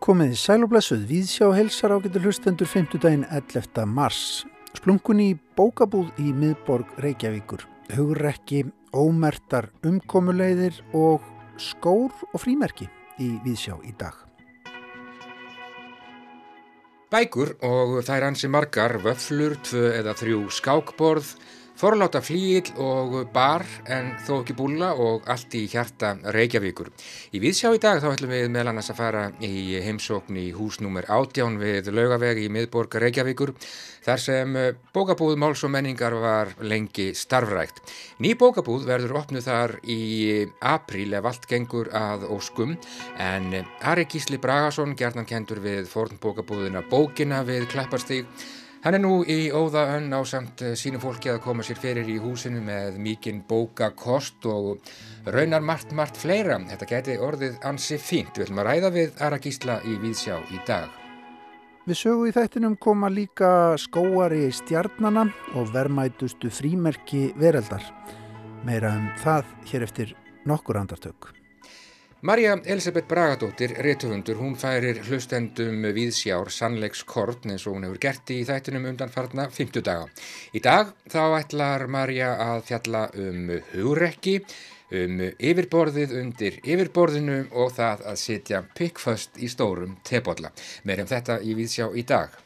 Komiði sælublessuð, viðsjá helsar ágættu hlustendur 5. daginn 11. mars. Splunkunni í bókabúð í miðborg Reykjavíkur. Hugrekki, ómertar umkomuleiðir og skór og frímerki í viðsjá í dag. Bækur og þær hansi margar, vöflur, tvö eða þrjú skákborð, Forláta flíil og bar en þó ekki búla og allt í hjarta Reykjavíkur. Í viðsjá í dag þá ætlum við meðlan að fara í heimsókn í húsnúmer átján við laugaveg í miðborg Reykjavíkur þar sem bókabúð Máls og menningar var lengi starfrækt. Ný bókabúð verður opnuð þar í apríl ef allt gengur að óskum en Ari Gísli Bragason gerðan kentur við fornbókabúðina Bókina við Klapparstík Hann er nú í óða önn á samt eh, sínu fólki að koma sér fyrir í húsinu með mikinn bókakost og raunar margt, margt fleira. Þetta geti orðið ansi fínt. Við ætlum að ræða við Ara Gísla í Víðsjá í dag. Við sögu í þættinum koma líka skóari stjarnana og vermætustu frímerki veraldar. Meira um það hér eftir nokkur andartök. Marja Elisabeth Bragadóttir, réttufundur, hún færir hlustendum viðsjár sannleikskortn eins og hún hefur gert í þættinum undanfarna 50 daga. Í dag þá ætlar Marja að fjalla um hugrekki, um yfirborðið undir yfirborðinu og það að sitja pikkföst í stórum tebotla. Meirjum þetta í viðsjá í dag.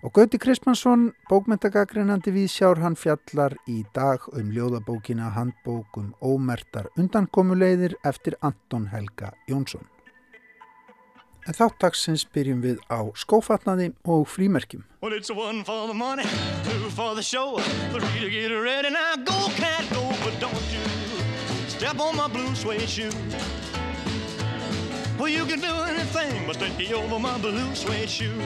Og Gauti Kristmansson, bókmyndagagreinandi við sjár hann fjallar í dag um ljóðabókina handbókum ómertar undankomuleiðir eftir Anton Helga Jónsson. En þáttaksins byrjum við á skófatnaði og frímerkjum. Well, it's one for the money, two for the show, three to get ready, now go cat go, but don't you step on my blue suede shoe. Well, you can do anything but stay over my blue suede shoe.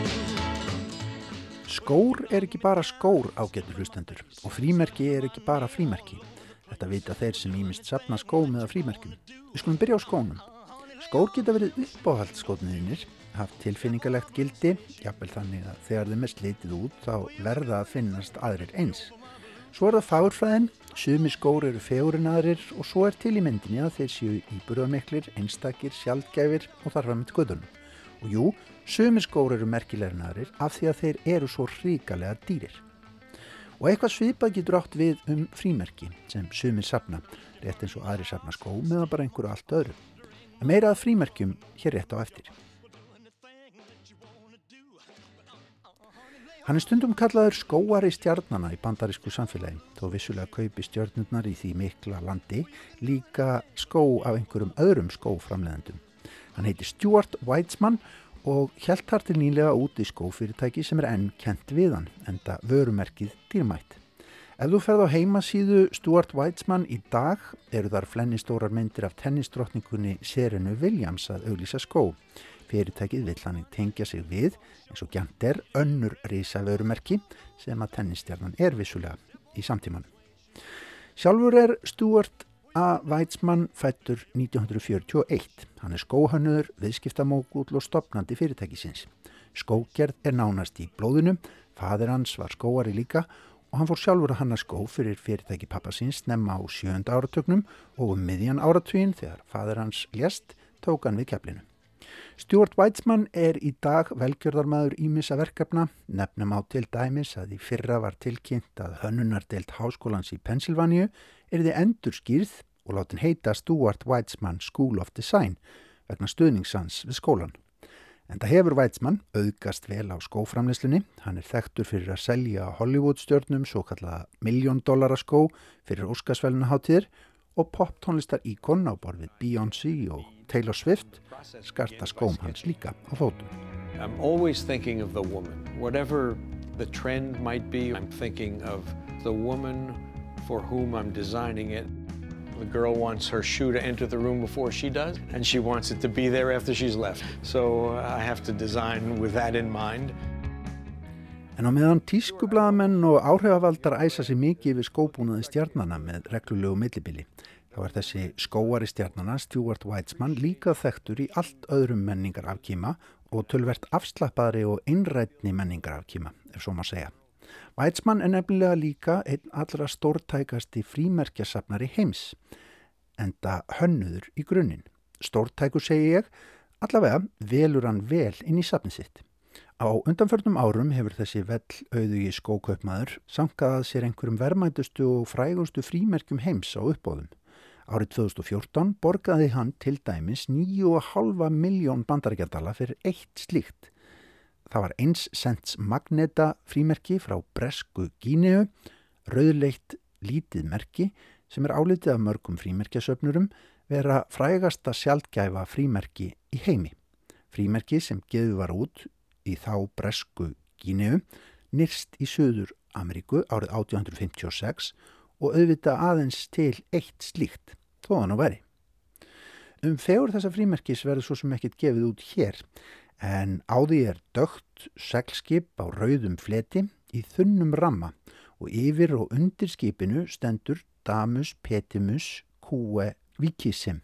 Skór er ekki bara skór ágetur hlustendur og frímerki er ekki bara frímerki. Þetta vita þeir sem ímist sapna skó með að frímerkjum. Við skulum byrja á skónum. Skór geta verið uppáhald skótniðinir, haft tilfinningalegt gildi, jafnvel þannig að þegar þeim er slitið út þá verða að finnast aðrir eins. Svo er það fagurfræðin, sumi skór eru fegurinn aðrir og svo er til í myndinni að þeir séu íburðamiklir, einstakir, sjálfgæfir og þarfa með sköðunum. Og jú, Sumir skór eru merkilegnaðarir af því að þeir eru svo ríkalega dýrir. Og eitthvað svipað getur átt við um frímerki sem sumir sapna, rétt eins og aðri sapna skó meðan bara einhverju allt öðru. En meirað frímerkjum hér rétt á eftir. Hann er stundum kallaður skóari stjarnana í bandarísku samfélagi, þó vissulega kaupi stjörnurnar í því mikla landi líka skó af einhverjum öðrum skóframleðendum. Hann heiti Stuart Weitzman og hjælt þar til nýlega út í skófyrirtæki sem er enn kent við hann, enda vörumerkið dýrmætt. Ef þú ferð á heimasíðu Stuart Weitzman í dag eru þar flennistórar myndir af tennisdrottningunni Serenu Williams að auglýsa skó. Fyrirtækið vill hann tengja sig við eins og gænt er önnur reysa vörumerki sem að tennistjarnan er vissulega í samtímanu. Sjálfur er Stuart A. Weizmann fættur 1941. Hann er skóhannur, viðskiptamókull og stopnandi fyrirtækisins. Skógerð er nánast í blóðinu, fadir hans var skóari líka og hann fór sjálfur að hanna skó fyrir fyrirtæki pappasins nefna á sjönda áratögnum og um miðjan áratugin þegar fadir hans lést tók hann við keflinu. Stuart Weitzman er í dag velgjörðarmadur ímissa verkefna, nefnum á til dæmis að í fyrra var tilkynnt að hönnunardelt háskólans í Pennsylvania er þið endur skýrð og látin heita Stuart Weitzman School of Design vegna stuðningssans við skólan. En það hefur Weitzman auðgast vel á skóframleslunni, hann er þekktur fyrir að selja Hollywood-stjörnum svo kallaða miljóndólara skó fyrir Óskarsvælunaháttíðir og poptónlistar íkon á borfið Beyoncé og Taylor Swift skarta skóm hans líka á fótum. I'm always thinking of the woman. Whatever the trend might be, I'm thinking of the woman for whom I'm designing it. The girl wants her shoe to enter the room before she does, and she wants it to be there after she's left. So uh, I have to design with that in mind. En á meðan tískublaðamenn og áhrifavaldar æsa sér mikið við skóbúnaði stjarnana með reglulegu millibili, þá er þessi skóari stjarnana Stuart Weitzman líka þekktur í allt öðrum menningar afkíma og tölvert afslappaðri og einrætni menningar afkíma, ef svo maður segja. Weizmann er nefnilega líka einn allra stórtækasti frímerkjasafnari heims, enda hönnuður í grunninn. Stórtækur segi ég, allavega velur hann vel inn í safni sitt. Á undanförnum árum hefur þessi vell auðugi skókaupmaður sankaðað sér einhverjum vermæntustu og frægustu frímerkjum heims á uppbóðum. Árið 2014 borgaði hann til dæmis 9,5 miljón bandarækjadala fyrir eitt slíkt. Það var eins sents magneta frímerki frá Bresku Gíneu, rauðleitt lítið merki sem er álitið af mörgum frímerkjasöfnurum vera frægasta sjálfgæfa frímerki í heimi. Frímerki sem geðu var út í þá Bresku Gíneu nýrst í Suður Ameríku árið 1856 og auðvita aðeins til eitt slíkt, þó að nú veri. Um fegur þessa frímerkis verður svo sem ekkert gefið út hér, en á því er dögt seglskip á rauðum fleti í þunnum ramma og yfir og undir skipinu stendur Damus Petimus Kue Vikissim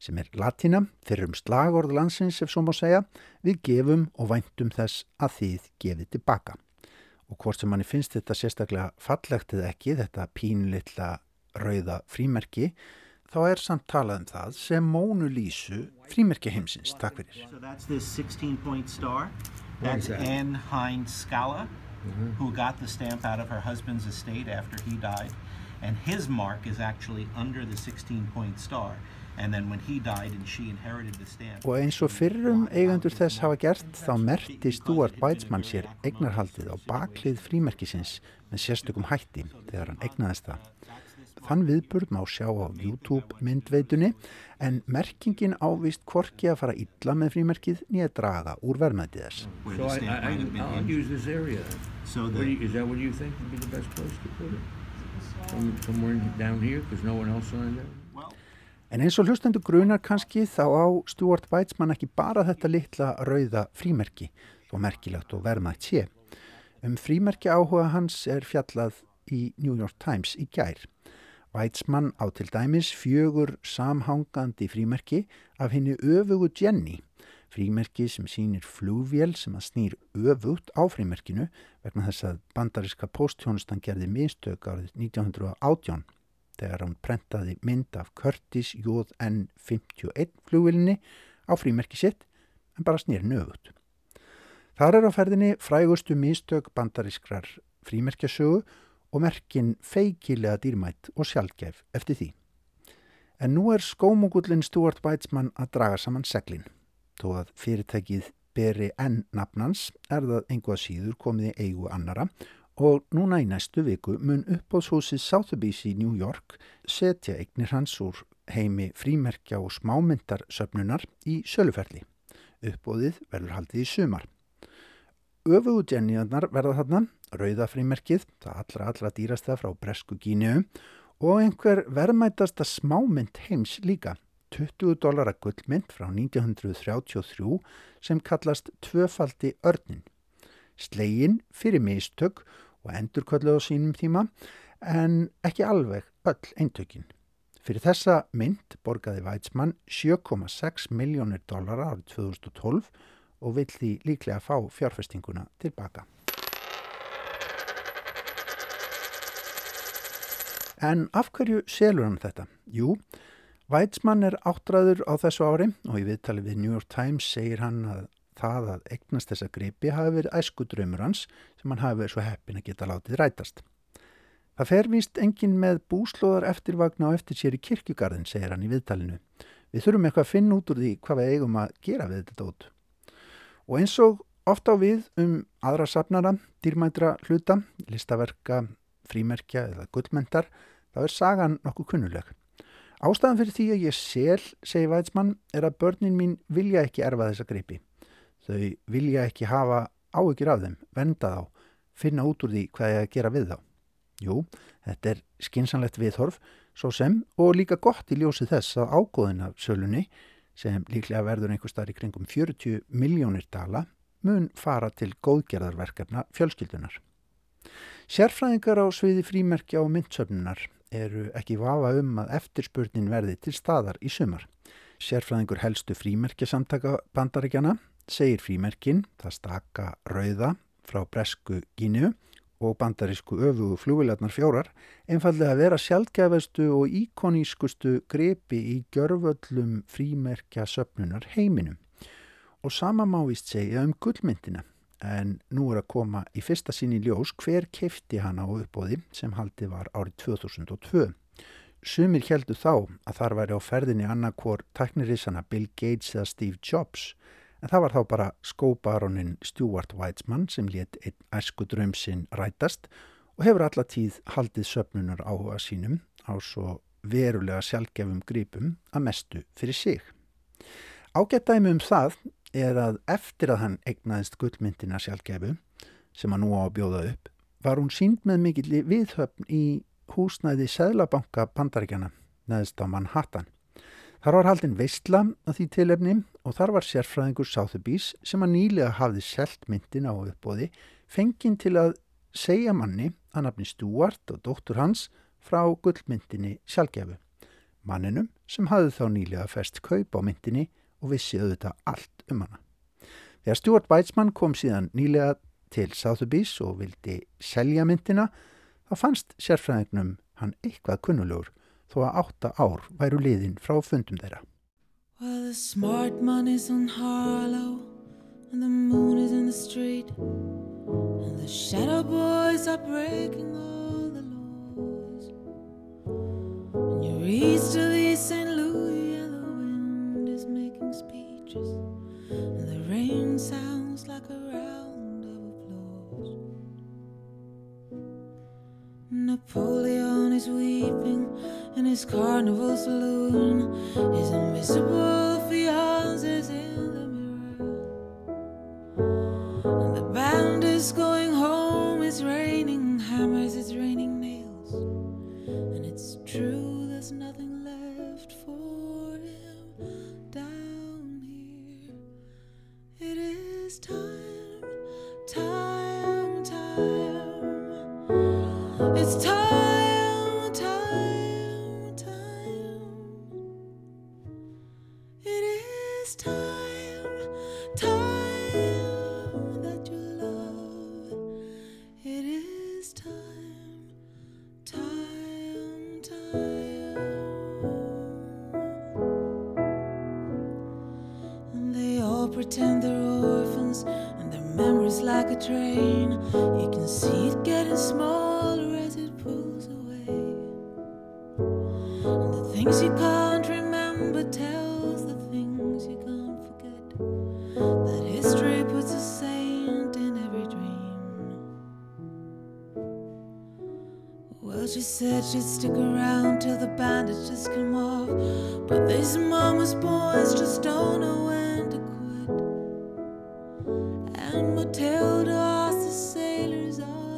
sem er latina fyrir um slagorð landsins ef svo má segja, við gefum og væntum þess að þið gefið tilbaka. Og hvort sem manni finnst þetta sérstaklega fallegt eða ekki, þetta pínlilla rauða frímerki, þá er samt talað um það sem Mónu Lísu frímerki heimsins. Takk fyrir. So that's this 16 point star. That's that? Anne Hines Scala, who got the stamp out of her husband's estate after he died. And his mark is actually under the 16 point star. And then when he died and she inherited the stamp. Og eins og fyrrum eigendur þess hafa gert þá merti Stuart Weitzmann sér eignarhaldið á baklið frímerkisins með sérstökum hætti þegar hann eignaðist það. Þann viðburð má sjá á YouTube myndveitunni en merkingin ávist hvorki að fara illa með frímerkið nýja draga úr verðmætið þess. So I, I. So the, you, is that what you think would be the best place to put it? Some, somewhere down here, because no one else it? well, En eins og hlustendur grunar kannski þá á Stuart Weitzmann ekki bara þetta litla rauða frímerki þó merkilegt og verðmætt sé. Um frímerki áhuga hans er fjallað í New York Times í gær. Weitzmann á til dæmis fjögur samhangandi frímerki af henni öfugu Jenny, frímerki sem sýnir flugvél sem að snýr öfugt á frímerkinu vegna þess að bandariska posthjónustan gerði mistök árið 1918 þegar hann prentaði mynd af Curtis JN51 flugvillinni á frímerki sitt en bara snýr nögut. Þar er á ferðinni frægustu mistök bandarískrar frímerkjasögu og merkin feikilega dýrmætt og sjálfgæf eftir því. En nú er skómugullin Stuart Weitzmann að draga saman seglin. Þó að fyrirtækið beri enn nafnans er það einhvað síður komið í eigu annara og núna í næstu viku mun uppbóðshúsið Sotheby's í New York setja eignir hans úr heimi frímerkja og smámyndarsöfnunar í söluferli. Uppbóðið verður haldið í sumar. Öfugu djenniðarnar verða þarna, rauða frímerkið, það allra allra dýrasta frá Bresku Gíniu og einhver verðmætasta smámynd heims líka, 20 dólara gullmynd frá 1933 sem kallast tvöfaldi örnin. Slegin fyrir mistök og endurkölluð á sínum tíma en ekki alveg öll eintökin. Fyrir þessa mynd borgaði Weizmann 7,6 miljónir dólara árið 2012 og vill því líklega fá fjárfestinguna tilbaka. En af hverju selur hann þetta? Jú, Weizmann er áttræður á þessu ári og í viðtali við New York Times segir hann að það að eignast þessa gripi hafi verið æsku draumur hans sem hann hafi verið svo heppin að geta látið rætast. Það fer víst engin með búslóðar eftirvagna á eftir sér í kirkjugarðin, segir hann í viðtalinu. Við þurfum eitthvað að finna út úr því hvað við eigum að gera við þetta út. Og eins og ofta á við um aðra safnara, dýrmætra hluta, listaverka, frímerkja eða gullmentar, þá er sagan nokkuð kunnuleg. Ástæðan fyrir því að ég sel, segir Weizmann, er að börnin mín vilja ekki erfa þessa gripi. Þau vilja ekki hafa áhyggjur af þeim, venda þá, finna út úr því hvað ég að gera við þá. Jú, þetta er skinsanlegt viðhorf, svo sem, og líka gott í ljósi þess að ágóðin af sölunni, sem líklega verður einhver starf í kringum 40 miljónir dala, mun fara til góðgerðarverkefna fjölskyldunar. Sérfræðingar á sviði frímerkja og myndsöfnunar eru ekki vafa um að eftirspurnin verði til staðar í sumar. Sérfræðingur helstu frímerkjasamtaka bandaríkjana segir frímerkin, það staka rauða frá Bresku Gínu og bandarísku öfugu flúvilarnar fjórar einfallega vera sjálfgefastu og íkonískustu grepi í gjörvöllum frímerkja söpnunar heiminum. Og sama má vist segja um gullmyndina en nú er að koma í fyrsta sín í ljós hver kefti hana á uppbóði sem haldi var árið 2002. Sumir heldur þá að þar væri á ferðinni annarkor taknirísana Bill Gates eða Steve Jobs en það var þá bara skóbaronin Stuart Weitzman sem let einn æsku drömsinn rætast og hefur alla tíð haldið söpnunar áhuga sínum á svo verulega sjálfgefum grípum að mestu fyrir sig. Ágættæmi um það er að eftir að hann egnaðist gullmyndina sjálfgefu sem hann nú á að bjóða upp var hún sínd með mikill viðhöfn í húsnæði Sæðlabanka bandaríkjana neðist á Manhattan. Þar var haldinn veistla að því tilefni og þar var sérfræðingur Sáþubís sem að nýlega hafði selt myndin á uppbóði fenginn til að segja manni að nafni Stuart og dóttur hans frá gullmyndinni sjálfgefu. Manninum sem hafði þá nýlega fest kaup á myndinni og vissi auðvitað allt um hana. Þegar Stuart Weitzman kom síðan nýlega til Sáþubís og vildi selja myndina þá fannst sérfræðingnum hann eitthvað kunnulegur þó að átta ár væru liðin frá fundum þeirra. Well, the smart money's on Harlow And the moon is in the street And the shadow boys are breaking all in his carnival saloon. His invisible And Matilda asked the sailors, Are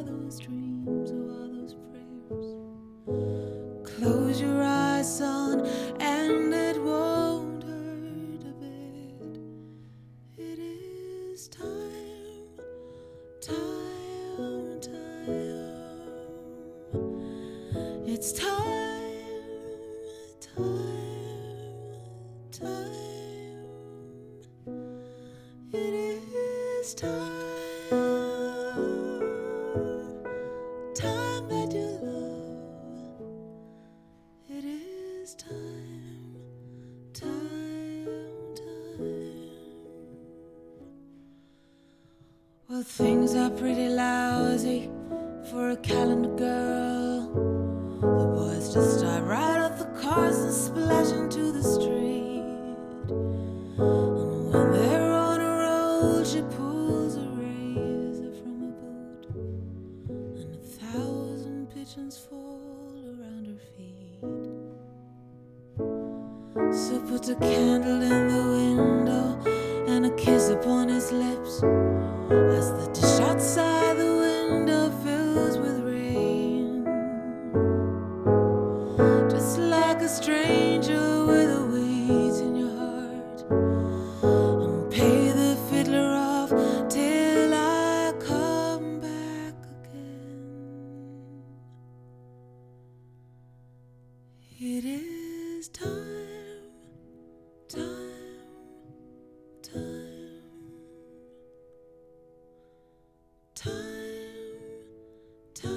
time, time, time, time, time,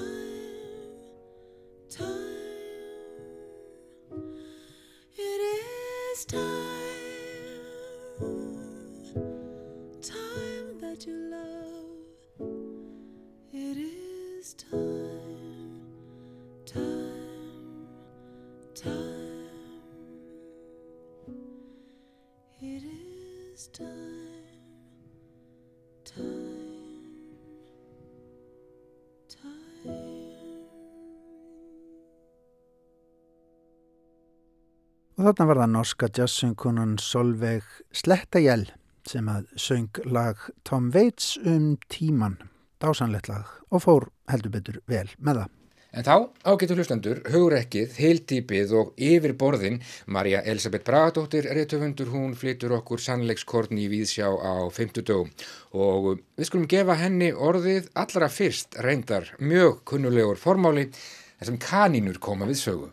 time. It is time. Þarna var það norska jazzsöngkunan Solveig Slettagell sem að söng lag Tom Waits um tíman, dásanlegt lag og fór heldur betur vel með það. En þá, ágætu hlustendur, hugrekkið, heildýpið og yfir borðin, Marja Elisabeth Bragadóttir, reytöfundur, hún flytur okkur sannleikskorn í Víðsjá á 50 dögum og við skulum gefa henni orðið allra fyrst reyndar mjög kunnulegur formáli þar sem kanínur koma við sögu.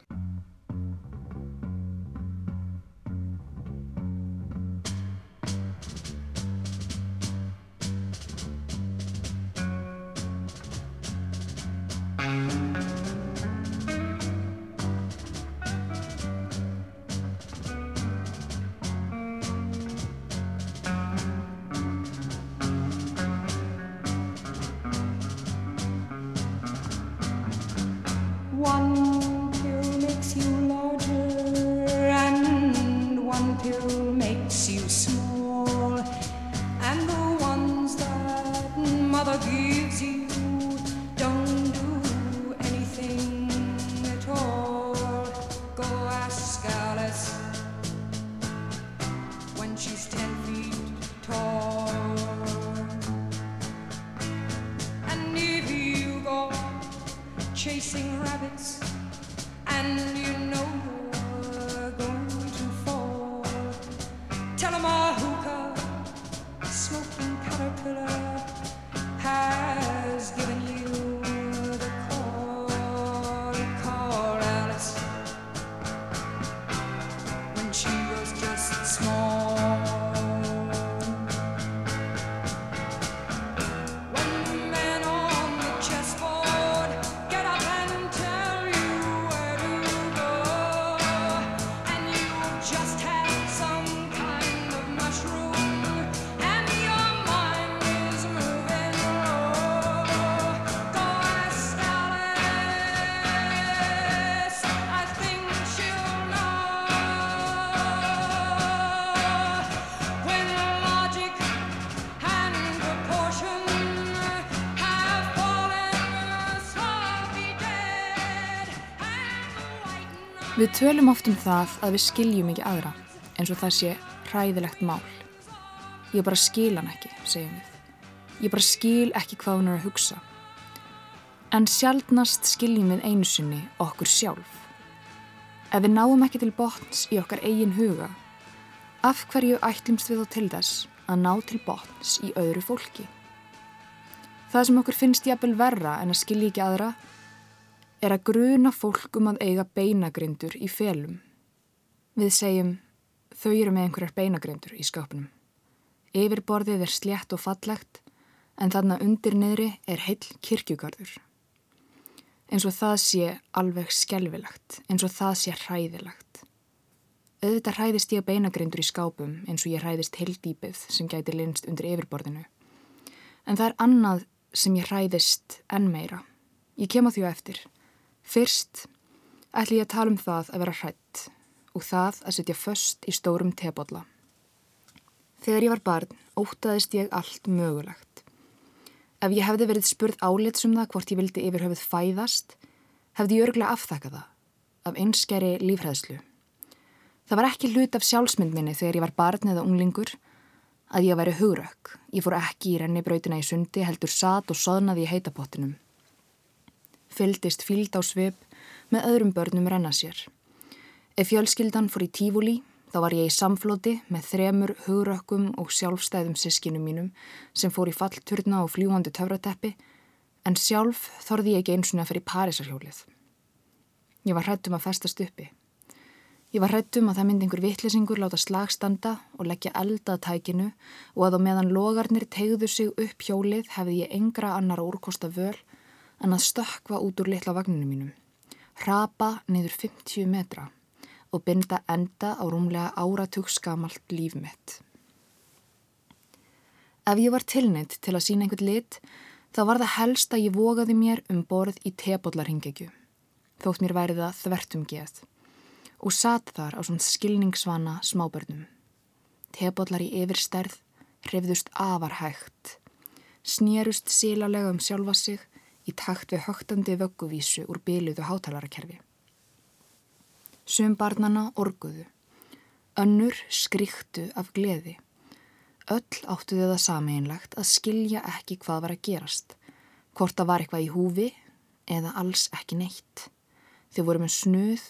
Við tölum oft um það að við skiljum ekki aðra, eins og það sé hræðilegt mál. Ég bara skil hann ekki, segjum við. Ég bara skil ekki hvað hún er að hugsa. En sjaldnast skiljum við einu sinni okkur sjálf. Ef við náum ekki til botns í okkar eigin huga, af hverju ætlumst við þá til þess að ná til botns í öðru fólki? Það sem okkur finnst jafnvel verra en að skilja ekki aðra er að gruna fólk um að eiga beinagrindur í felum. Við segjum, þau eru með einhverjar beinagrindur í skápnum. Yfirborðið er slétt og fallegt, en þarna undir niðri er heill kirkjugarður. Eins og það sé alveg skelvilegt, eins og það sé hræðilegt. Auðvitað hræðist ég beinagrindur í skápum eins og ég hræðist heildýpið sem gæti linst undir yfirborðinu. En það er annað sem ég hræðist enn meira. Ég kem á því á eftir. Fyrst ætli ég að tala um það að vera hrætt og það að setja föst í stórum tebolla. Þegar ég var barn ótaðist ég allt mögulegt. Ef ég hefði verið spurð álits um það hvort ég vildi yfir höfuð fæðast, hefði ég örglega afþakka það, af einskæri lífræðslu. Það var ekki hlut af sjálfsmynd minni þegar ég var barn eða unglingur, að ég væri hugrökk. Ég fór ekki í rennibrautina í sundi, heldur sat og soðnaði í heitapottinum. Fyldist fíld á svip með öðrum börnum renna sér. Ef fjölskyldan fór í tífúli, þá var ég í samflóti með þremur hugrökkum og sjálfstæðum sískinum mínum sem fór í fallturna og fljúandi töfrateppi, en sjálf þorði ég ekki eins og að fyrir Parísarhjólið. Ég var hrættum að festast uppi. Ég var hrættum að það myndi einhver vittlesingur láta slagstanda og leggja elda að tækinu og að á meðan logarnir tegðu sig upp hjólið hefði ég engra annar úrkosta völ en að stökva út úr litla vagninu mínum. Hrapa niður 50 metra og binda enda á rúmlega áratugskamalt líf mitt. Ef ég var tilneitt til að sína einhvern lit, þá var það helst að ég vogaði mér um borð í tebóllarhingegju, þótt mér væri það þvertum geð, og satt þar á svona skilningsvana smábörnum. Tebóllar í yfirstærð hrifðust afar hægt, snérust sílalega um sjálfa sig í takt við högtandi vögguvísu úr byluðu hátalaраkerfi. Sum barnana orguðu, önnur skríktu af gleði. Öll áttu þau það sameinlegt að skilja ekki hvað var að gerast, hvort það var eitthvað í húfi eða alls ekki neitt. Þau voru með snuð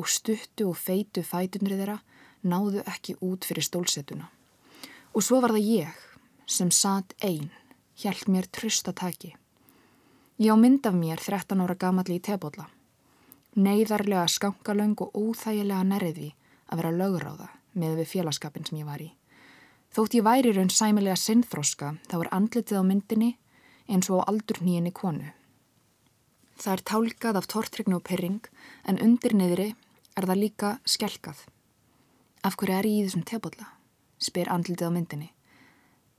og stuttu og feitu fætunri þeirra náðu ekki út fyrir stólsetuna. Og svo var það ég sem satt einn, hjælt mér trustataki. Ég á mynd af mér 13 ára gamalli í tebólla. Neiðarlega skankalöng og óþægilega nærriði að vera löguráða með við félagskapin sem ég var í. Þótt ég væri raun sæmilega sinnþróska þá er andlitið á myndinni eins og á aldur nýjinni konu. Það er tálkað af tortrygnu og pyrring en undir niðri er það líka skelkað. Af hverju er ég í þessum tebólla? spyr andlitið á myndinni.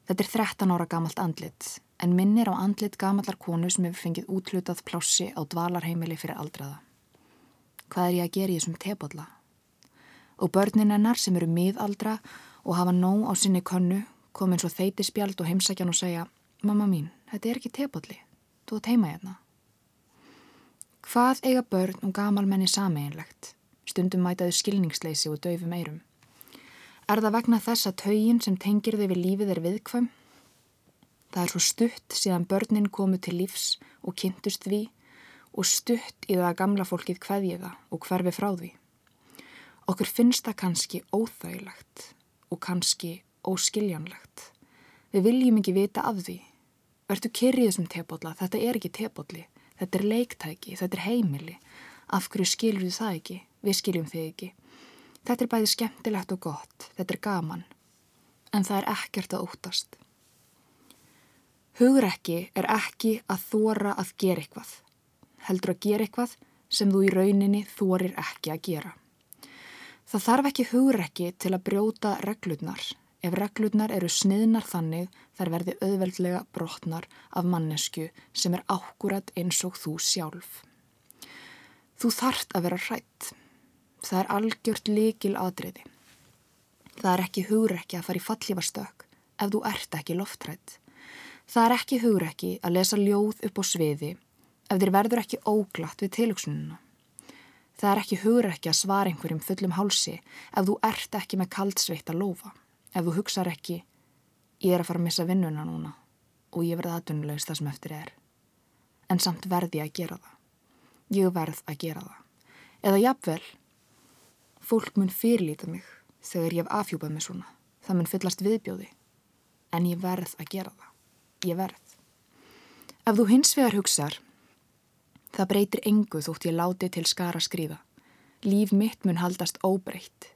Þetta er 13 ára gamalt andlit en minnir á andlit gamallar konu sem hefur fengið útlutað plássi á dvalarheimili fyrir aldraða. Hvað er ég að gera í þessum tebólla? Og börnin hennar sem eru miðaldra og hafa nóg á sinni könnu kom eins og þeiti spjald og heimsækjan og segja Mamma mín, þetta er ekki tebólli, þú ert heima hérna. Hvað eiga börn og gamalmenni sameinlegt? Stundum mætaðu skilningsleysi og döfum eirum. Er það vegna þess að taugin sem tengir þau við lífið er viðkvæm? Það er svo stutt síðan börnin komu til lífs og kynntust því og stutt í það að gamla fólkið kveðji það og hverfi frá því. Okkur finnst það kannski óþægilegt og kannski óskiljanlegt. Við viljum ekki vita af því. Vertu kyrrið þessum tebólla, þetta er ekki tebólli, þetta er leiktæki, þetta er heimili. Af hverju skilur þið það ekki? Við skiljum þið ekki. Þetta er bæði skemmtilegt og gott, þetta er gaman. En það er ekkert að óttast. Hugrekki er ekki að þóra að gera eitthvað. Heldur að gera eitthvað sem þú í rauninni þórir ekki að gera. Það þarf ekki hugrekki til að brjóta reglurnar. Ef reglurnar eru sniðnar þannig þær verði auðveldlega brotnar af mannesku sem er ákúrat eins og þú sjálf. Þú þart að vera hrætt. Það er algjört líkil aðriði. Það er ekki hugrekki að fara í fallífastökk ef þú ert ekki loftrætt. Það er ekki hugrekki að lesa ljóð upp á sviði ef þér verður ekki óglatt við tilugsununa. Það er ekki hugrekki að svara einhverjum fullum hálsi ef þú ert ekki með kaldsveitt að lofa. Ef þú hugsar ekki, ég er að fara að missa vinnuna núna og ég verði aðdunlegs það sem eftir er. En samt verði ég að gera það. Ég verð að gera það. Eða jafnvel, fólk mun fyrirlíta mig þegar ég hef afhjúpað mig svona. Það mun fyllast viðbjóði. En ég verð að gera það. Ég verð. Ef þú hins vegar hugsar, það breytir engu þótt ég láti til skara skrýða. Líf mitt mun haldast óbreytt.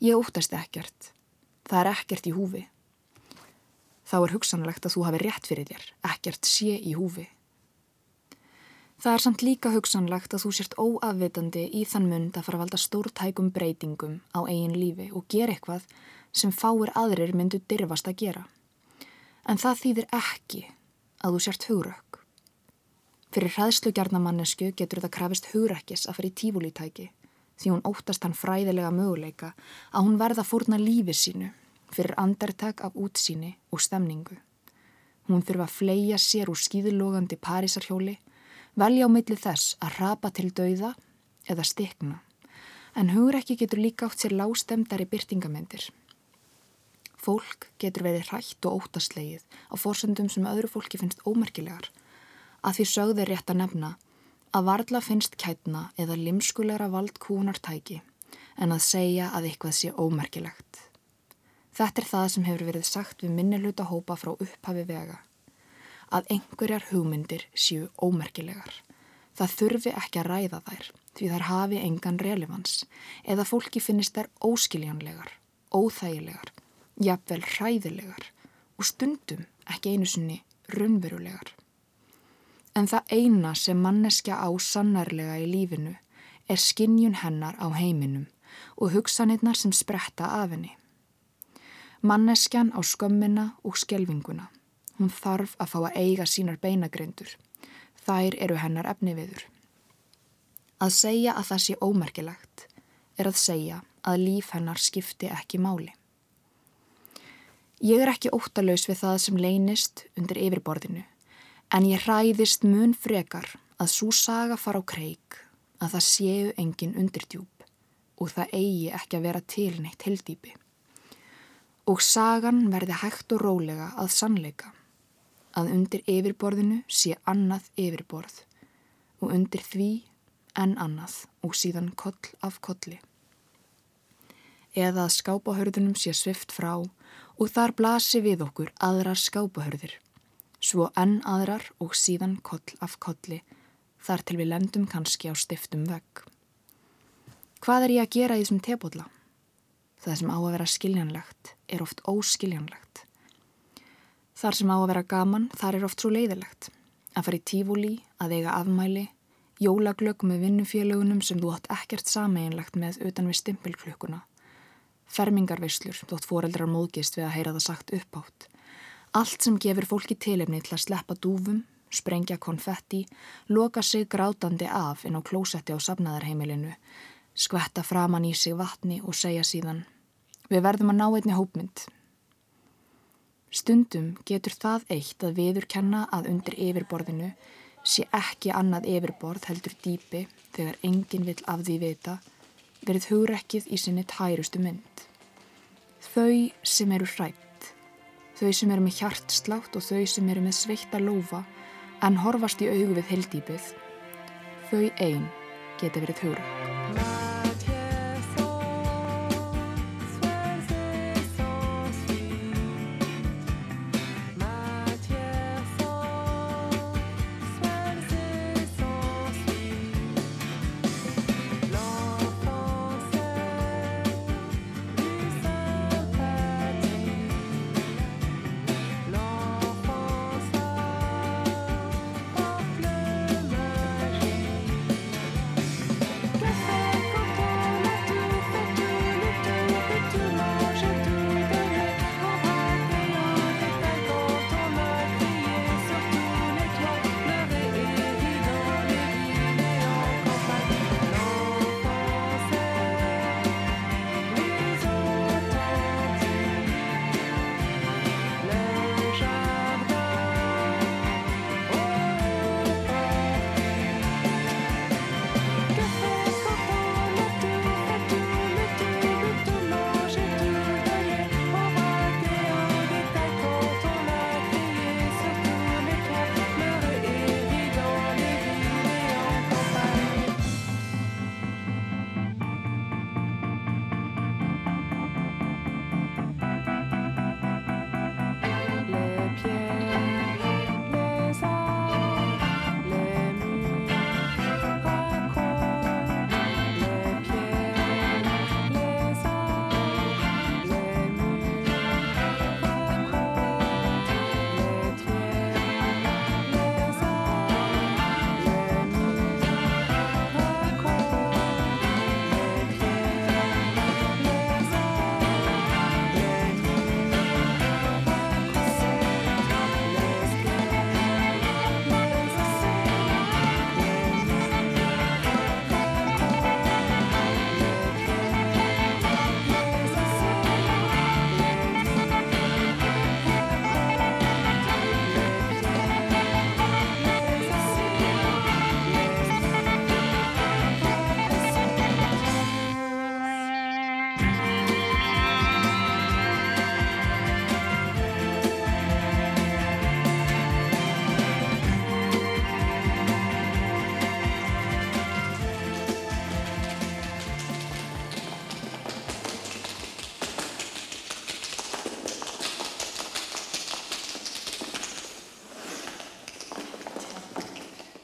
Ég óttast ekkert. Það er ekkert í húfi. Þá er hugsanlegt að þú hafi rétt fyrir þér, ekkert sé í húfi. Það er samt líka hugsanlegt að þú sért óafvitandi í þann mund að fara að valda stórtækum breytingum á eigin lífi og gera eitthvað sem fáir aðrir myndu dyrfast að gera. En það þýðir ekki að þú sért hugrökk. Fyrir hræðslugjarnamannesku getur það krafist hugrekkis að fara í tífúlítæki því hún óttast hann fræðilega möguleika að hún verða fórna lífi sínu fyrir andartak af útsýni og stemningu. Hún þurfa að fleia sér úr skýðulogandi parísarhjóli, velja á milli þess að rapa til dauða eða stikna, en hugur ekki getur líka átt sér lágstemdari byrtingamendir. Fólk getur verið hrætt og óttaslegið á fórsöndum sem öðru fólki finnst ómerkilegar, að því sögður rétt að nefna að varla finnst kætna eða limskulegra vald kúnartæki en að segja að eitthvað sé ómerkilegt. Þetta er það sem hefur verið sagt við minniluta hópa frá upphafi vega. Að einhverjar hugmyndir séu ómerkilegar. Það þurfi ekki að ræða þær því þær hafi engan relevans eða fólki finnist þær óskiljanlegar, óþægilegar, jafnvel hræðilegar og stundum ekki einu sinni raunverulegar. En það eina sem manneskja á sannarlega í lífinu er skinnjun hennar á heiminum og hugsanirnar sem spretta af henni. Manneskjan á skömmina og skelvinguna. Hún þarf að fá að eiga sínar beinagrindur. Þær eru hennar efniviður. Að segja að það sé ómerkilegt er að segja að líf hennar skipti ekki máli. Ég er ekki óttalaus við það sem leynist undir yfirborðinu, en ég hræðist mun frekar að svo saga fara á kreik að það séu engin undirdjúb og það eigi ekki að vera til neitt heldýpi. Og sagan verði hægt og rólega að sannleika, að undir yfirborðinu sé annað yfirborð og undir því en annað og síðan koll af kolli. Eða að skápahörðunum sé svift frá og þar blasi við okkur aðrar skápahörðir, svo enn aðrar og síðan koll af kolli, þar til við lendum kannski á stiftum vegg. Hvað er ég að gera í þessum tebólla? Það sem á að vera skiljanlegt er oft óskiljanlegt. Þar sem á að vera gaman, þar er oft svo leiðilegt. Að fara í tífúli, að eiga afmæli, jólaglögg með vinnufélögunum sem þú átt ekkert sameinlegt með utan við stimpilklukkuna. Fermingarveislur, þótt foreldrar móðgist við að heyra það sagt uppátt. Allt sem gefur fólki tilefni til að sleppa dúfum, sprengja konfetti, loka sig grátandi af inn á klósetti á safnaðarheimilinu, skvetta framann í sig vatni og segja síðan Við verðum að ná einni hópmynd. Stundum getur það eitt að viður kenna að undir yfirborðinu sé ekki annað yfirborð heldur dýpi þegar enginn vill af því vita, verið hugrekkið í sinni tærustu mynd. Þau sem eru hrætt, þau sem eru með hjartslátt og þau sem eru með sveitta lófa en horfast í augu við heldýpið, þau ein geti verið hugrekk.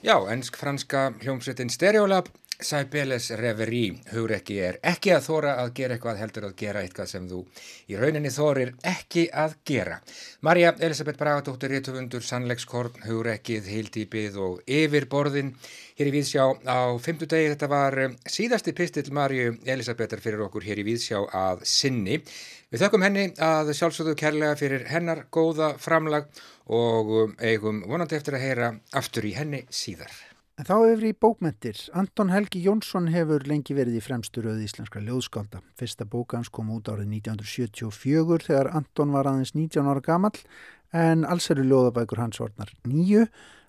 Já, ennsk-franska hljómsveitin Stereolab Sæbeles Reverie, hugrekki er ekki að þóra að gera eitthvað heldur að gera eitthvað sem þú í rauninni þórir ekki að gera. Marja Elisabeth Bragadóttir, réttufundur, sannleikskorn, hugrekkið, heildýpið og yfirborðin hér í Víðsjá á fymtudegi. Þetta var eh, síðasti pistill Marju Elisabethar fyrir okkur hér í Víðsjá að sinni. Við þökkum henni að sjálfsögðu kærlega fyrir hennar góða framlag og um, eigum vonandi eftir að heyra aftur í henni síðar. En þá hefur í bókmentir. Anton Helgi Jónsson hefur lengi verið í fremstu röð íslenskra ljóðskálda. Fyrsta bóka hans kom út árið 1974 þegar Anton var aðeins 19 ára gamall en alls eru ljóðabækur hans orðnar nýju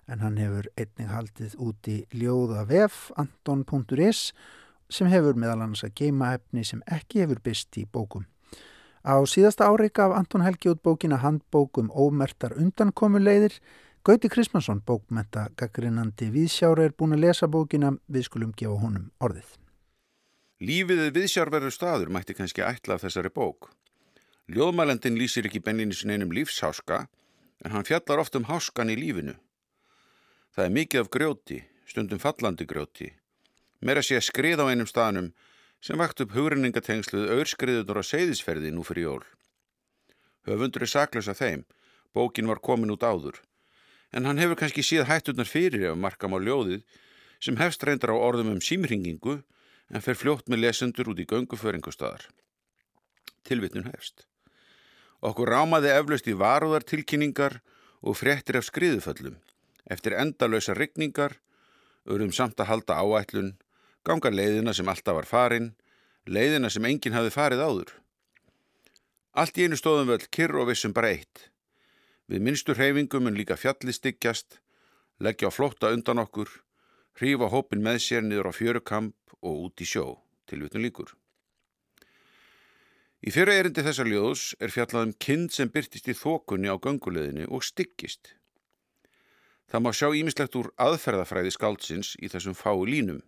en hann hefur einnig haldið út í ljóðavef anton.is sem hefur meðal annars að geima efni sem ekki hefur byrst í bókum. Á síðasta ári gaf Anton Helgi út bókina handbókum ómertar undankomuleiðir Gauti Kristmansson, bókmenta gaggrinandi viðsjára er búin að lesa bókina, við skulum gefa honum orðið. Lífið er viðsjárverður staður mætti kannski ætla af þessari bók. Ljóðmælendin lýsir ekki benninni sin einum lífsháska, en hann fjallar oft um háskan í lífinu. Það er mikið af grjóti, stundum fallandi grjóti. Meira sé að skrið á einum staðnum sem vakt upp hugrenningatengsluð auðskriðunar á seyðisferði nú fyrir jól. Höfundur er saklaus af þeim, bókin var komin út áður en hann hefur kannski síð hætturnar fyrir ef markam á ljóðið sem hefst reyndar á orðum um símringingu en fer fljótt með lesendur út í gönguföringustadar. Tilvitnun hefst. Okkur rámaði eflaust í varúðartilkynningar og fréttir af skriðuföllum, eftir endalösa rigningar, örum samt að halda áætlun, ganga leiðina sem alltaf var farin, leiðina sem enginn hafi farið áður. Allt í einu stóðum völd kyrr og vissum bara eitt. Við minnstu hreyfingum en líka fjalli styggjast, leggja á flótta undan okkur, hrífa hópin með sér niður á fjörukamp og út í sjó, tilvitun líkur. Í fyrra erindi þessar ljóðs er fjallað um kind sem byrtist í þokunni á gönguleðinu og styggist. Það má sjá ímislegt úr aðferðafræði skáldsins í þessum fái línum.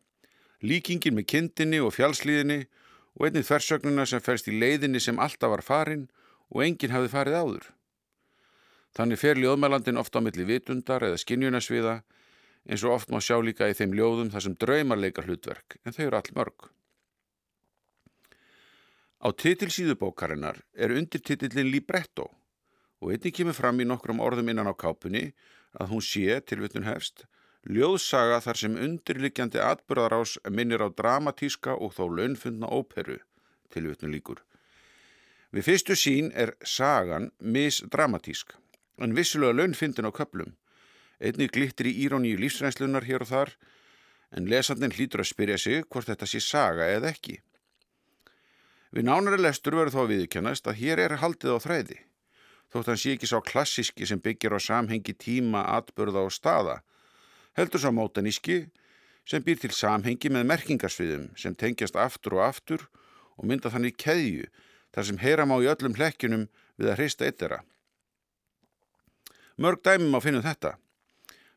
Líkingin með kindinni og fjallslíðinni og einnið þversögnuna sem fælst í leiðinni sem alltaf var farin og enginn hafði farið áður. Þannig fer ljóðmælandin ofta á milli vitundar eða skinjunasviða eins og oft má sjá líka í þeim ljóðum þar sem draumar leika hlutverk en þau eru all mörg. Á titilsíðu bókarinnar er undirtitillin Libretto og einnig kemur fram í nokkrum orðum innan á kápunni að hún sé, tilvittun hefst, ljóðsaga þar sem undirlikjandi atbyrðarás minnir á dramatíska og þó launfundna óperu, tilvittun líkur. Við fyrstu sín er sagan misdramatísk en vissulega launfindin á köplum. Einnig glittir í íróníu lífsrenslunar hér og þar, en lesandin hlýtur að spyrja sig hvort þetta sé saga eða ekki. Við nánari lestur verður þó að viðkennast að hér er haldið á þræði, þótt hann sé ekki sá klassíski sem byggir á samhengi tíma, atbörða og staða, heldur sá mótaníski sem býr til samhengi með merkingarsviðum sem tengjast aftur og aftur og mynda þannig keðju þar sem heyram á í öllum hlekkjunum við að hrista eittera. Mörg dæmum á finnum þetta.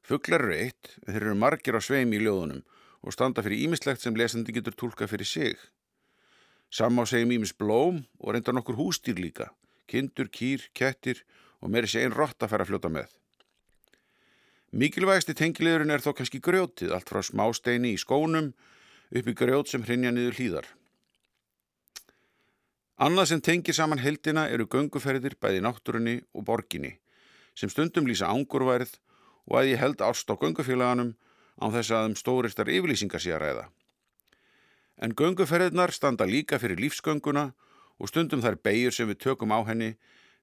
Fuglar eru eitt, en þeir eru margir á sveim í ljóðunum og standa fyrir ímislegt sem lesandi getur tólka fyrir sig. Samá segjum ímis blóm og reynda nokkur hústýr líka, kindur, kýr, kettir og meiri sé einn rott að færa að fljóta með. Mikilvægsti tengilegurinn er þó kannski grjótið, allt frá smásteini í skónum upp í grjót sem hrinja niður hlýðar. Annað sem tengir saman heldina eru gönguferðir bæði náttúrunni og borginni sem stundum lýsa ángurværið og að ég held ást á göngufélaganum á þess að um stóristar yfirlýsingar sé að ræða. En gönguferðirnar standa líka fyrir lífsgönguna og stundum þær beigur sem við tökum á henni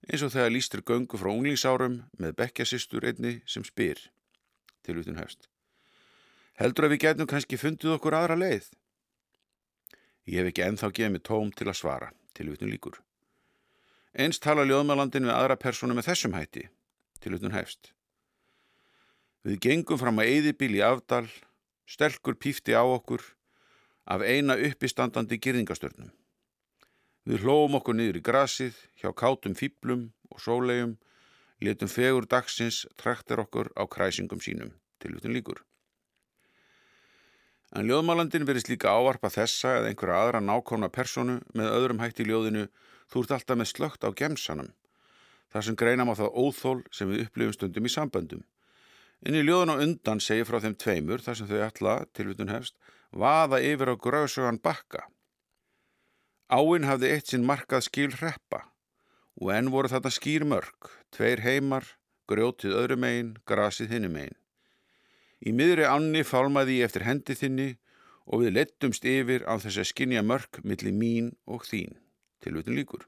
eins og þegar lístur göngu frá unglingsárum með bekkjasistur einni sem spyr. Tilvitun hefst. Heldur að við getum kannski fundið okkur aðra leið? Ég hef ekki enþá gefið mig tóm til að svara. Tilvitun líkur. Eins tala ljóðmælandin við aðra personu með þessum hætti til utan hefst. Við gengum fram að eyðibíl í afdal, stelkur pífti á okkur af eina uppistandandi girðingastörnum. Við hlóum okkur niður í grasið hjá kátum fýblum og sólegjum, letum fegur dagsins traktir okkur á kræsingum sínum, til utan líkur. En ljóðmálandin verðist líka ávarpa þessa eða einhverja aðra nákvæmna personu með öðrum hætti í ljóðinu þú ert alltaf með slögt á gemsanum þar sem greina má það óþól sem við upplifum stundum í samböndum. En í ljóðun á undan segir frá þeim tveimur þar sem þau ætla, tilvitun hefst, vaða yfir á gröðsugan bakka. Áinn hafði eitt sinn markað skil hreppa og enn voru þetta skýr mörg, tveir heimar, grjótið öðru megin, grasið hinnu megin. Í miðri ánni fálmaði ég eftir hendi þinni og við lettumst yfir á þess að skinja mörg milli mín og þín, tilvitun líkur.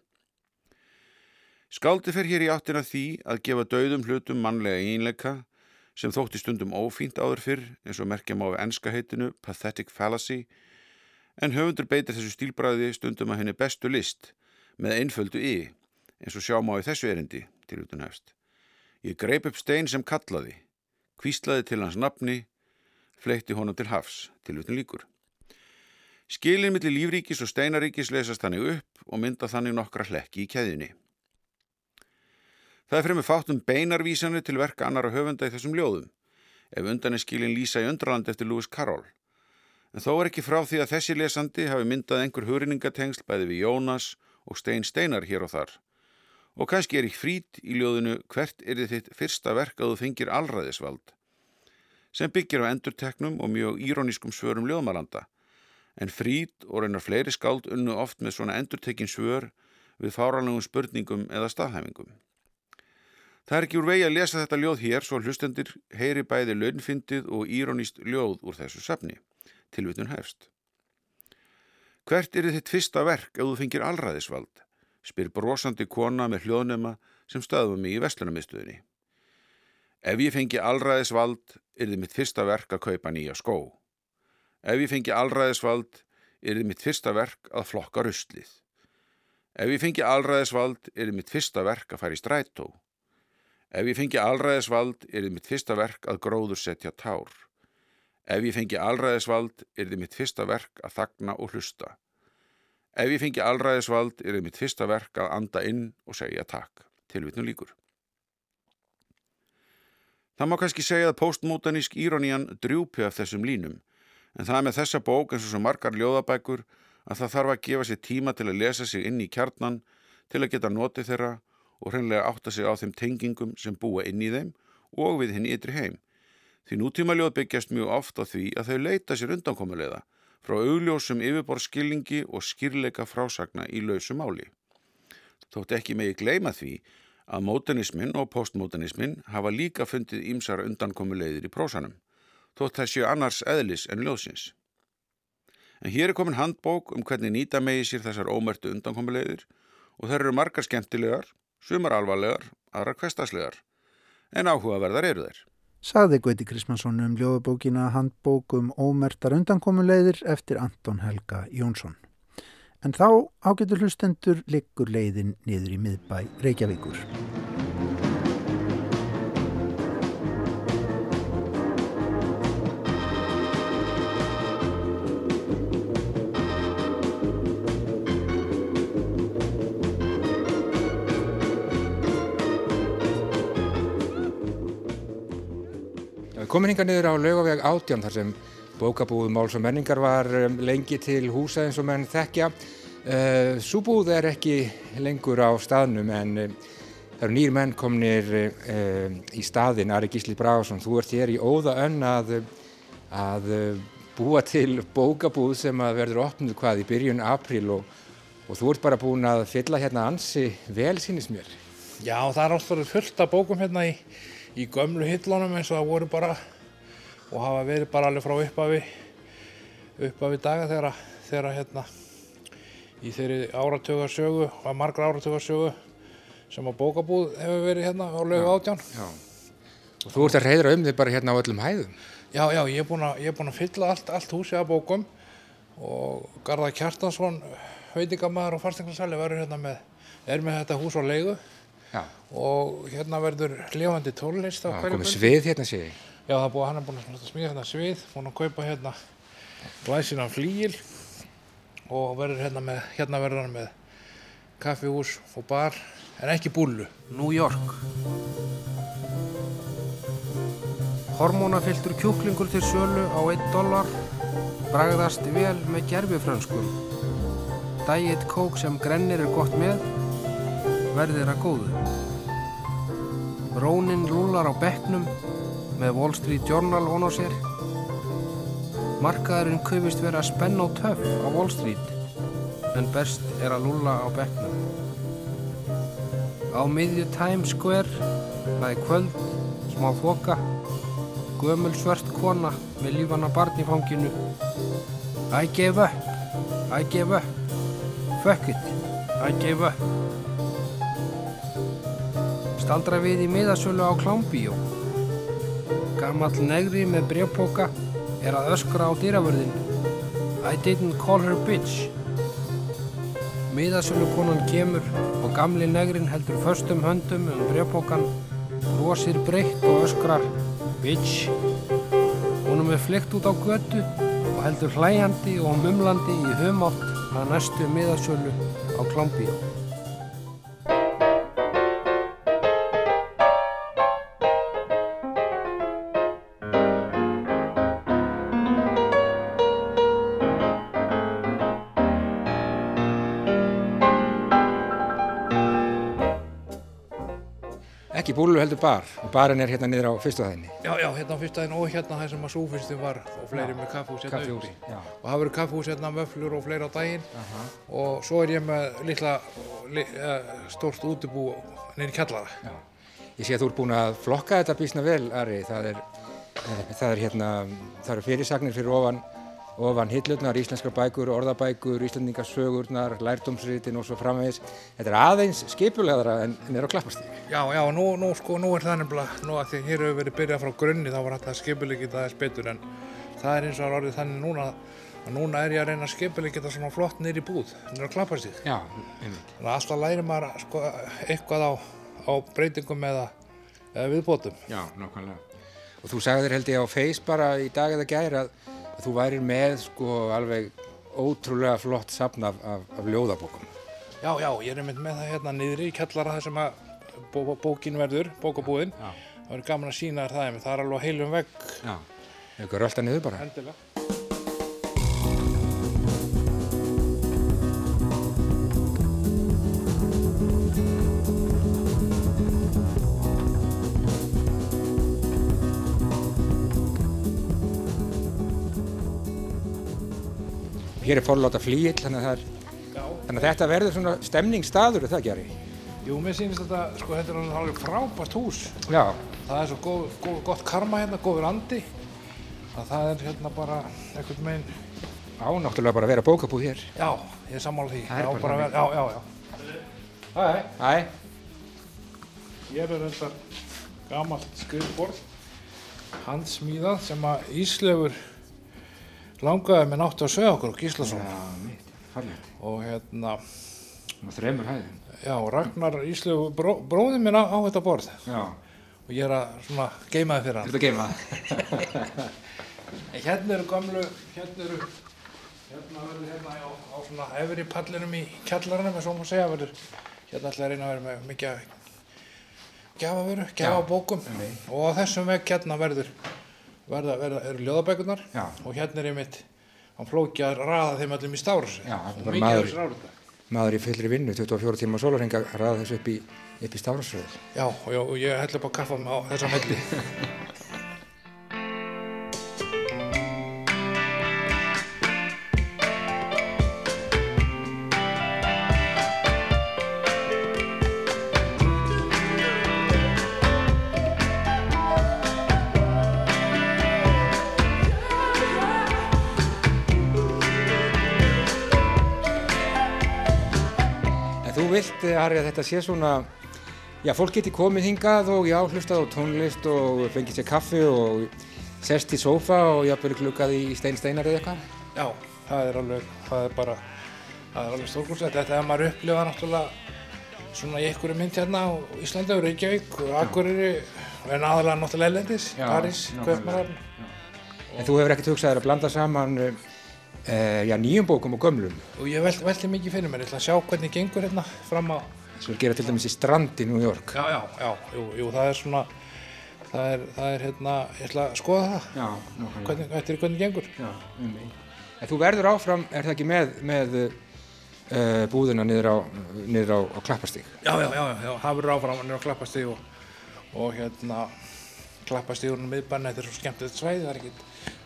Skáldi fer hér í áttina því að gefa dauðum hlutum mannlega einleika sem þótti stundum ófínt áður fyrr eins og merkja má við enska heitinu Pathetic Fallacy en höfundur beitir þessu stílbræði stundum að henni bestu list með einföldu í eins og sjá má í þessu erindi til utun hefst. Ég greip upp stein sem kallaði, kvíslaði til hans nafni, fleitti honum til hafs til utun líkur. Skilin millir lífríkis og steinaríkis lesast þannig upp og mynda þannig nokkra hlekki í keðjunni. Það er fremur fátt um beinarvísanir til verka annara höfunda í þessum ljóðum, ef undan er skilin Lísa í undraland eftir Lewis Carroll. En þó er ekki frá því að þessi lesandi hafi myndað einhver hugrinningatengsl bæði við Jónas og Stein Steinar hér og þar. Og kannski er ekki frít í ljóðinu hvert er þitt fyrsta verk að þú fengir allræðisvald, sem byggir á endurteknum og mjög írónískum svörum ljóðmalanda. En frít og reynar fleiri skáld unnu oft með svona endurtekin svör við fáranlegum spurningum eða staðhæfingum. Það er ekki úr vegi að lesa þetta ljóð hér svo hlustendir heyri bæði launfyndið og íróníst ljóð úr þessu safni. Tilvitun hefst. Hvert er þitt fyrsta verk ef þú fengir allræðisvald? spyr brosandi kona með hljóðnema sem stöðum mig í vestlunarmiðstöðinni. Ef ég fengi allræðisvald er þið mitt fyrsta verk að kaupa nýja skó. Ef ég fengi allræðisvald er þið mitt fyrsta verk að flokka ruslið. Ef ég fengi allræðisvald er þið mitt fyrsta verk að fara í strætó. Ef ég fengi allræðisvald er þið mitt fyrsta verk að gróður setja tár. Ef ég fengi allræðisvald er þið mitt fyrsta verk að þagna og hlusta. Ef ég fengi allræðisvald er þið mitt fyrsta verk að anda inn og segja takk. Tilvitnum líkur. Það má kannski segja að postmótanísk íronían drjúpi af þessum línum, en það er með þessa bók eins og svo margar ljóðabækur að það þarf að gefa sér tíma til að lesa sig inn í kjarnan til að geta notið þeirra og hreinlega átta sig á þeim tengingum sem búa inn í þeim og við hinn ytri heim. Því nútíma ljóð byggjast mjög oft á því að þau leita sér undankomulega frá augljósum yfirborðskilningi og skýrleika frásagna í lausu máli. Þótt ekki megi gleima því að mótanismin og postmótanismin hafa líka fundið ímsara undankomulegðir í prósanum, þótt þessi annars eðlis en ljóðsins. En hér er komin handbók um hvernig nýta megi sér þessar ómertu undankomulegðir og þær eru margar skemmtilegar, sumar alvarlegar, aðra kvestaslegar, en áhugaverðar eru þær. Saði Gauti Krismansson um ljóðabókina handbók um ómertar undankomuleiðir eftir Anton Helga Jónsson. En þá ágetur hlustendur liggur leiðin niður í miðbæ Reykjavíkur. Komin hinga niður á laugaveg átján þar sem bókabúð Máls og menningar var um, lengi til húsa eins og menn þekkja. Uh, Súbúð er ekki lengur á staðnum en uh, það eru nýr menn komnir uh, í staðin, Ari Gísli Brásson, þú ert hér í óða önn að, að búa til bókabúð sem að verður opnuð hvað í byrjun april og, og þú ert bara búin að fylla hérna ansi vel sínist mér. Já, það er alltaf fullt af bókum hérna í, í gömlu hillunum eins og það voru bara og hafa verið bara alveg frá uppafi uppafi daga þegar, þegar hérna í þeirri áratögarsögu og margra áratögarsögu sem að bókabúð hefur verið hérna á lögu átján. Já. Og þú ert að reyðra um þig bara hérna á öllum hæðum. Já, já, ég er búinn að, er búinn að fylla allt, allt húsið af bókum og Garðar Kjartansson, veitingamæður og farstinglarsæli verður hérna með, er með þetta hús á leigu Já. og hérna verður lifandi tónlist á Já, hverju komið svið hérna sé ég. Já, það búið, hann er búinn að smíða hérna svið, búinn að kaupa hérna glæsinan flíil og verður hérna með, hérna verður hann með kaffihús og bar, en ekki búllu. New York Hormónafylltur kjúklingur til sölu á 1 dólar bragðast vel með gerfifrönskum Diet Coke sem grennir er gott með verðir að góðu Rónin lúlar á bekknum með Wall Street Journal von á sér. Markaðurinn kaupist vera spenn og töff á Wall Street en best er að lulla á bekknum. Á miðju Times Square, það er kvöld, smá þoka, gömul svört kona með lífana barn í fanginu. I gave up, I gave up, fuck it, I gave up. Staldra við í miðasölu á klámbíó. Gamall negri með brevpóka er að öskra á dýravörðin. I didn't call her bitch. Miðasölu konan kemur og gamli negrin heldur föstum höndum um brevpókan, brosir breytt og öskrar bitch. Hún er með flykt út á götu og heldur hlæjandi og mumlandi í humátt að næstu miðasölu á klámbíó. Búlu heldur bar. Og barinn er hérna niður á fyrstu hæðinni. Já, já, hérna á fyrsta daginn og hérna það sem að súfinstin var og fleiri með kaffhús hérna Kaffihús, uppi. já. Og það verður kaffhús hérna, vöflur og fleiri á daginn og svo er ég með litla, li, uh, stórt útibú nýri kjallara. Já. Ég sé að þú ert búin að flokka þetta bísna vel, Ari. Það er, eh, það er hérna, það eru fyrirsagnir fyrir ofan, ofan hillurnar, íslenskar bækur, orðabækur, íslendingasögurnar, lærdómsritin og svo framvegis. Þetta er aðeins skipulegðara en, en er á klappastík. Já, já, nú, nú, sko, nú er það nefnilega, nú að því að hér hefur verið byrjað frá grunni þá var hægt að skipulegja það aðeins betur en það er eins og orðið þannig núna að núna er ég að reyna að skipulegja þetta svona flott í búð, niður á klappastík. Já, einmitt. Þannig að alltaf læri maður sko, eitthvað á, á breytingum eða, eða viðbótum. Já. Og þú sagði þér held ég á Face bara í dag eða gær að, að þú værir með sko alveg ótrúlega flott safn af, af, af ljóðabókum. Já, já, ég er einmitt með það hérna niðri í kjallara þar sem að bó, bó, bókin verður, bókabúðin. Já. Það verður gaman að sína þér það, einmitt. það er alveg heilum vegg. Já. Ykkur rölda niður bara. Endilega. Hér er forláta flýill, þannig að, það er, Já. þannig að þetta verður svona stemningsstaður, er það ekki, Ari? Jú, mér sýnist þetta, sko, þetta er alveg- frábært hús. Já. Það er svo góð, góð, gott karma hérna, góður andi. Að það er hérna bara einhvern veginn, Á, náttúrulega bara að vera bókabúð hér. já, ég er sammála því. Það er Já, bara vera- þannig. Já, já, já. Æ, Æ, Ég er þetta gamalt skrifborð, handsmíðað sem að Íslefur langaði með náttu að segja okkur og Gíslason. já, mitt, fallið. Og hérna, Og þremur hæðin. já, Ragnar Íslefur, bró, bróðið minn á, á þetta borð. Já. Og ég er að svona geimaði fyrir hann. Geima. En hérna eru gamlu, hérna eru, hérna verður hérna á, á svona efri pallinum í kjallaranum, eins og maður segja, verður, hérna ætla að reyna að vera með mikið gjafavöru, gjafabókum og á þessum vegg hérna verður, verða, verða, eru ljóðabækurnar Já. og hérna er einmitt, hann flóki að raða þeim öllum í er bara mikið af þessu rárita. Maður í fullri vinnu, 24 tíma sólarhenga, ræða þessu upp í, í stafrásröð. Já, og ég, og ég hella upp á kaffa á þessa melli. vilt, eh, Harry, að þetta sé svona, já, fólk geti komið hingað og já, hlustað á tónlist og fengið sér kaffi og sest í sófa og jafnvel glukkað í stein steinar eða eitthvað. Já, það er alveg, það er bara, það er alveg stórkostlega. Þetta er að maður upplifa náttúrulega svona í einhverju mynd hérna á Íslandi og Reykjavík og Akureyri en aðalega náttúrulega París, nákvæmlega. Kaupmannhafn. En þú hefur ekkert hugsað þér að blanda saman, uh, já, nýjum bókum og gömlum. Og ég velti, velti mikið fyrir mér, ég ætla að sjá hvernig gengur hérna fram á, Svo gera til dæmis í strand í New York. já, já, já, jú, jú, það er svona, það er, það er hérna, ég ætla að skoða það, Já, nákvæmlega. hvernig, eftir hvernig gengur. Já, um En þú verður áfram, er það ekki með, með uh, búðina niður á, niður á, á klappastík? Já, já, já, já, það verður áfram, er að klappast því og, og hérna, klappastíðunum miðbanni, þetta er svo skemmtilegt svæði, það er ekkert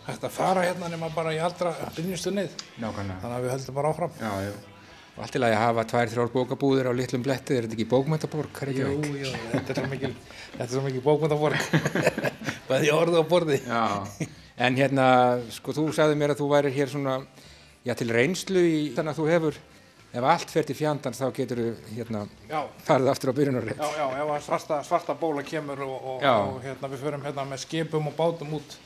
hægt að fara hérna nema bara í allra byrjustu nið. Nákvæmlega. Þannig að við höldum bara áfram. Já, allt í lagi að hafa tvær, þrjár bókabúðir á litlum bletti, er þetta ekki bókmæntaborg, Jú, jú, þetta er svo mikil, þetta er svo mikil bókmyndaborg. Bæði orðu og borði. Já. En hérna, sko, þú sagði mér að þú værir hér svona, já, til reynslu í, þannig að þú hefur, ef allt fer til fjandans þá getur þú, hérna, farið aftur á byrjunarrið. já, já, ef svarta, svarta bóla kemur og, og, og hérna við förum hérna með skipum og bátum út,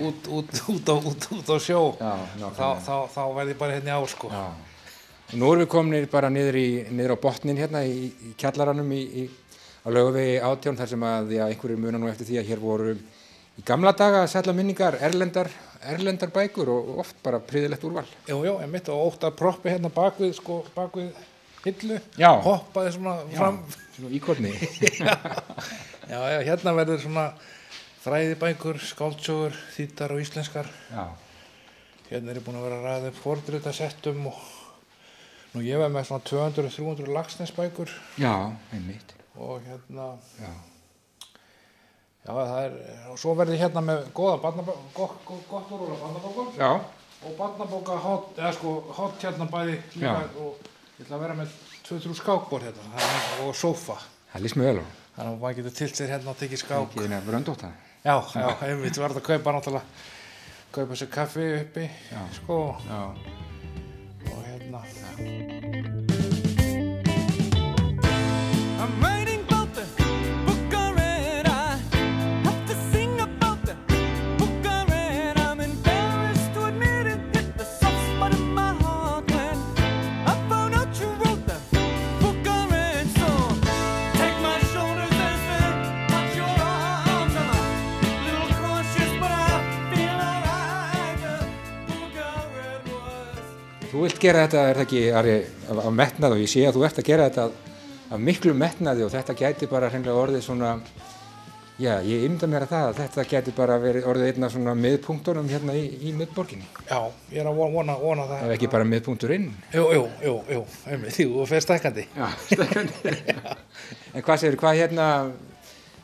út, út, út, á, út, út á sjó, Já, þá, þá, þá verð ég bara hérna ár, sko. Já. Og nú erum við komin bara niður, í, niður á botnin hérna í, í kjallaranum í, í, á laugavegi átján þar sem að já, einhverjir muna nú eftir því að hér voru í gamla daga sætla minningar erlendar, erlendar bækur og oft bara príðilegt úrval. Jú, jú, ég mitt og ótt að proppi hérna bakvið, sko, bakvið hillu, Já. hoppaði svona fram. Svona íkorni. já, já, já, hérna verður svona fræðibækur, skáldsögur, þýttar og íslenskar. Já. Hérna er ég búin að vera að ræða upp fordritasettum og nú ég var með svona 200-300 lagsnesbækur Já, einmitt. og hérna, Já. Já það er, og svo verði hérna með góða barnabóka, gott, gott, gott úrval af barnabókum Já. og barnabóka hot, eða sko hot hérna bæði líka Já. og ég ætla að vera með 2-3 skákbor hérna þannig- og sófa, Það líst mjög vel á. þannig að maður getur tilt sér hérna og tekið skák. Ekki þína bröndóta. Já, já, einmitt þetta að kaupa náttúrulega, kaupa sér kaffi uppi, Já. sko, Já. Gera þetta, er það ekki, Ari, af, metnað og ég sé að þú ert að gera þetta af, miklu metnaði og þetta gæti bara hreinlega orðið svona, já, ég ymda mér að það að þetta gæti bara verið orðið einna svona miðpunktunum hérna í, í miðborginni. Já, ég er að vona, vona, vona það. Ef ekki bara miðpunkturinn. Jú, jú, jú, jú, einmitt, jú, og fer stækkandi. Já, stekkandi. en hvað segir, hvað hérna,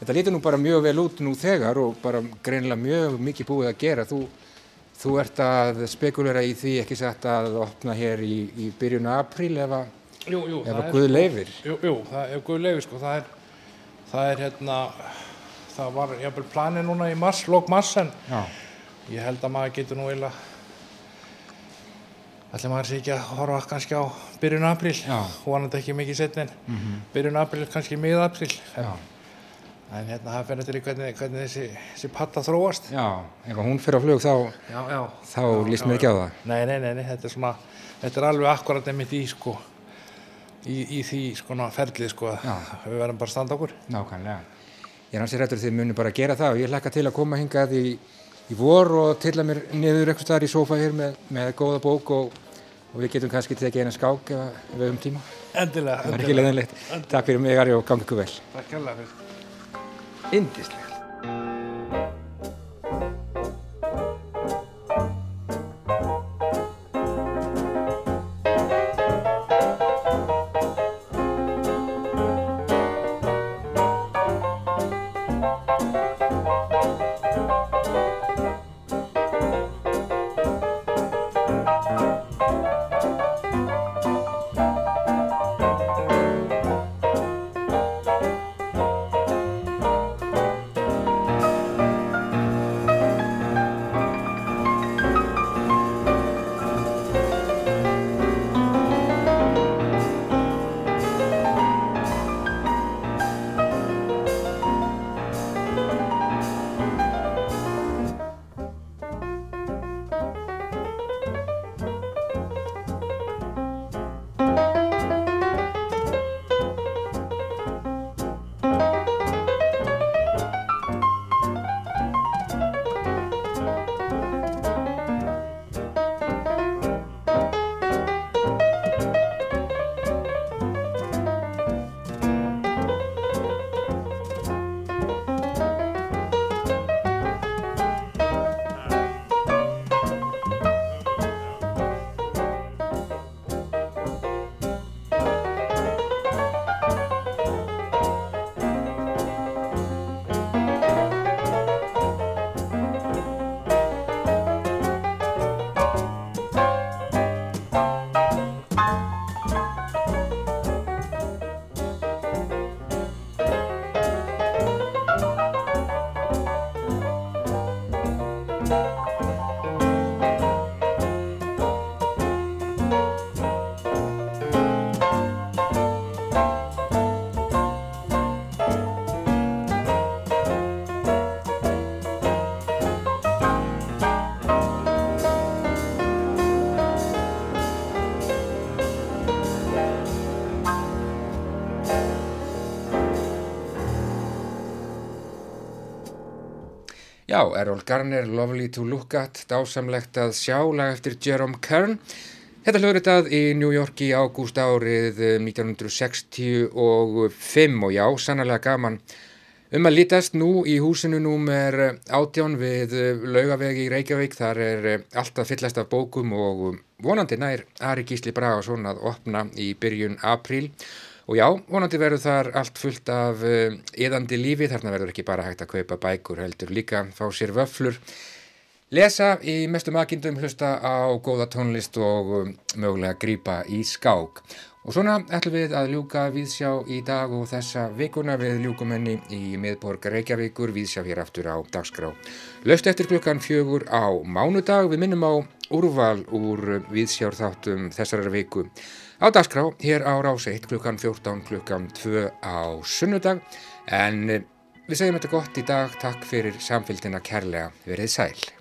þetta lítur nú bara mjög vel út nú þegar og bara greinilega mjög mikið búið að gera. Þú, þú ert að spekulera í því ekki sagt að opna hér í, í byrjun apríl ef að, Jú, jú, ef það að er Guð sko- leifir. Jú, jú, það er Guð leifir, sko, það er, það er hérna, það var jafnvel planið núna í mars, lók mars, en Já. ég held að maður getur nú eiginlega, ætli maður sé ekki að horfa kannski á byrjun apríl, Já. vonandi ekki mikið setni, en byrjun apríl, kannski mið apríl, Já. En hérna það fyrir eftir í hvernig, hvernig þessi, þessi patta þróast. Já, ef hún fyrir á flug þá, Já, já. þá líst mér ekki á það. Nei, nei, nei, nei, þetta er svona, þetta er alveg akkurat einmitt í, sko, í, í því, sko, ferlið, sko, Já. við verðum bara að standa okkur. Nákvæmlega. Ég er hansi rættur þið muni bara að gera það og ég hlakka til að koma hingað í, í vor og tilla mér niður eitthvað staðar í sófa hér með, með góða bók og, og við getum kannski tekið eina skák ef, við höfum tíma. Endilega, leiðinlegt. Takk fyrir mig Ari og gangi ykkur vel. Takk hérlega fyrir. Já, Errol Garner, Lovely to Look At, dásamlegt að sjá lag eftir Jerome Kern. Þetta hljóðritað í New York í ágúst árið eh, 1965 og já, sannlega gaman. Um að lítast nú í húsinu númer átján við eh, laugavegi í Reykjavík, þar er eh, alltaf fyllast af bókum og vonandi nær Ari Gísli Bragason að opna í byrjun apríl. Og já, vonandi verður þar allt fullt af eðandi lífi, þarna verður ekki bara hægt að kaupa bækur, heldur líka fá sér vöflur, lesa í mestum aðkindum, hlusta á góða tónlist og um, mögulega grípa í skák. Og svona ætlum við að ljúka viðsjá í dag og þessa vikuna við ljúkumenni í miðborg Reykjavíkur, viðsjá hér aftur á dagskrá. Löst eftir klukkan fjögur á mánudag, við minnum á úrval úr viðsjárþáttum þessara viku. Á dagskrá hér á rás 1 klukkan 14 klukkan 2 á sunnudag. En eh, við segjum þetta gott í dag, takk fyrir samfélgina kærlega, verið sæl.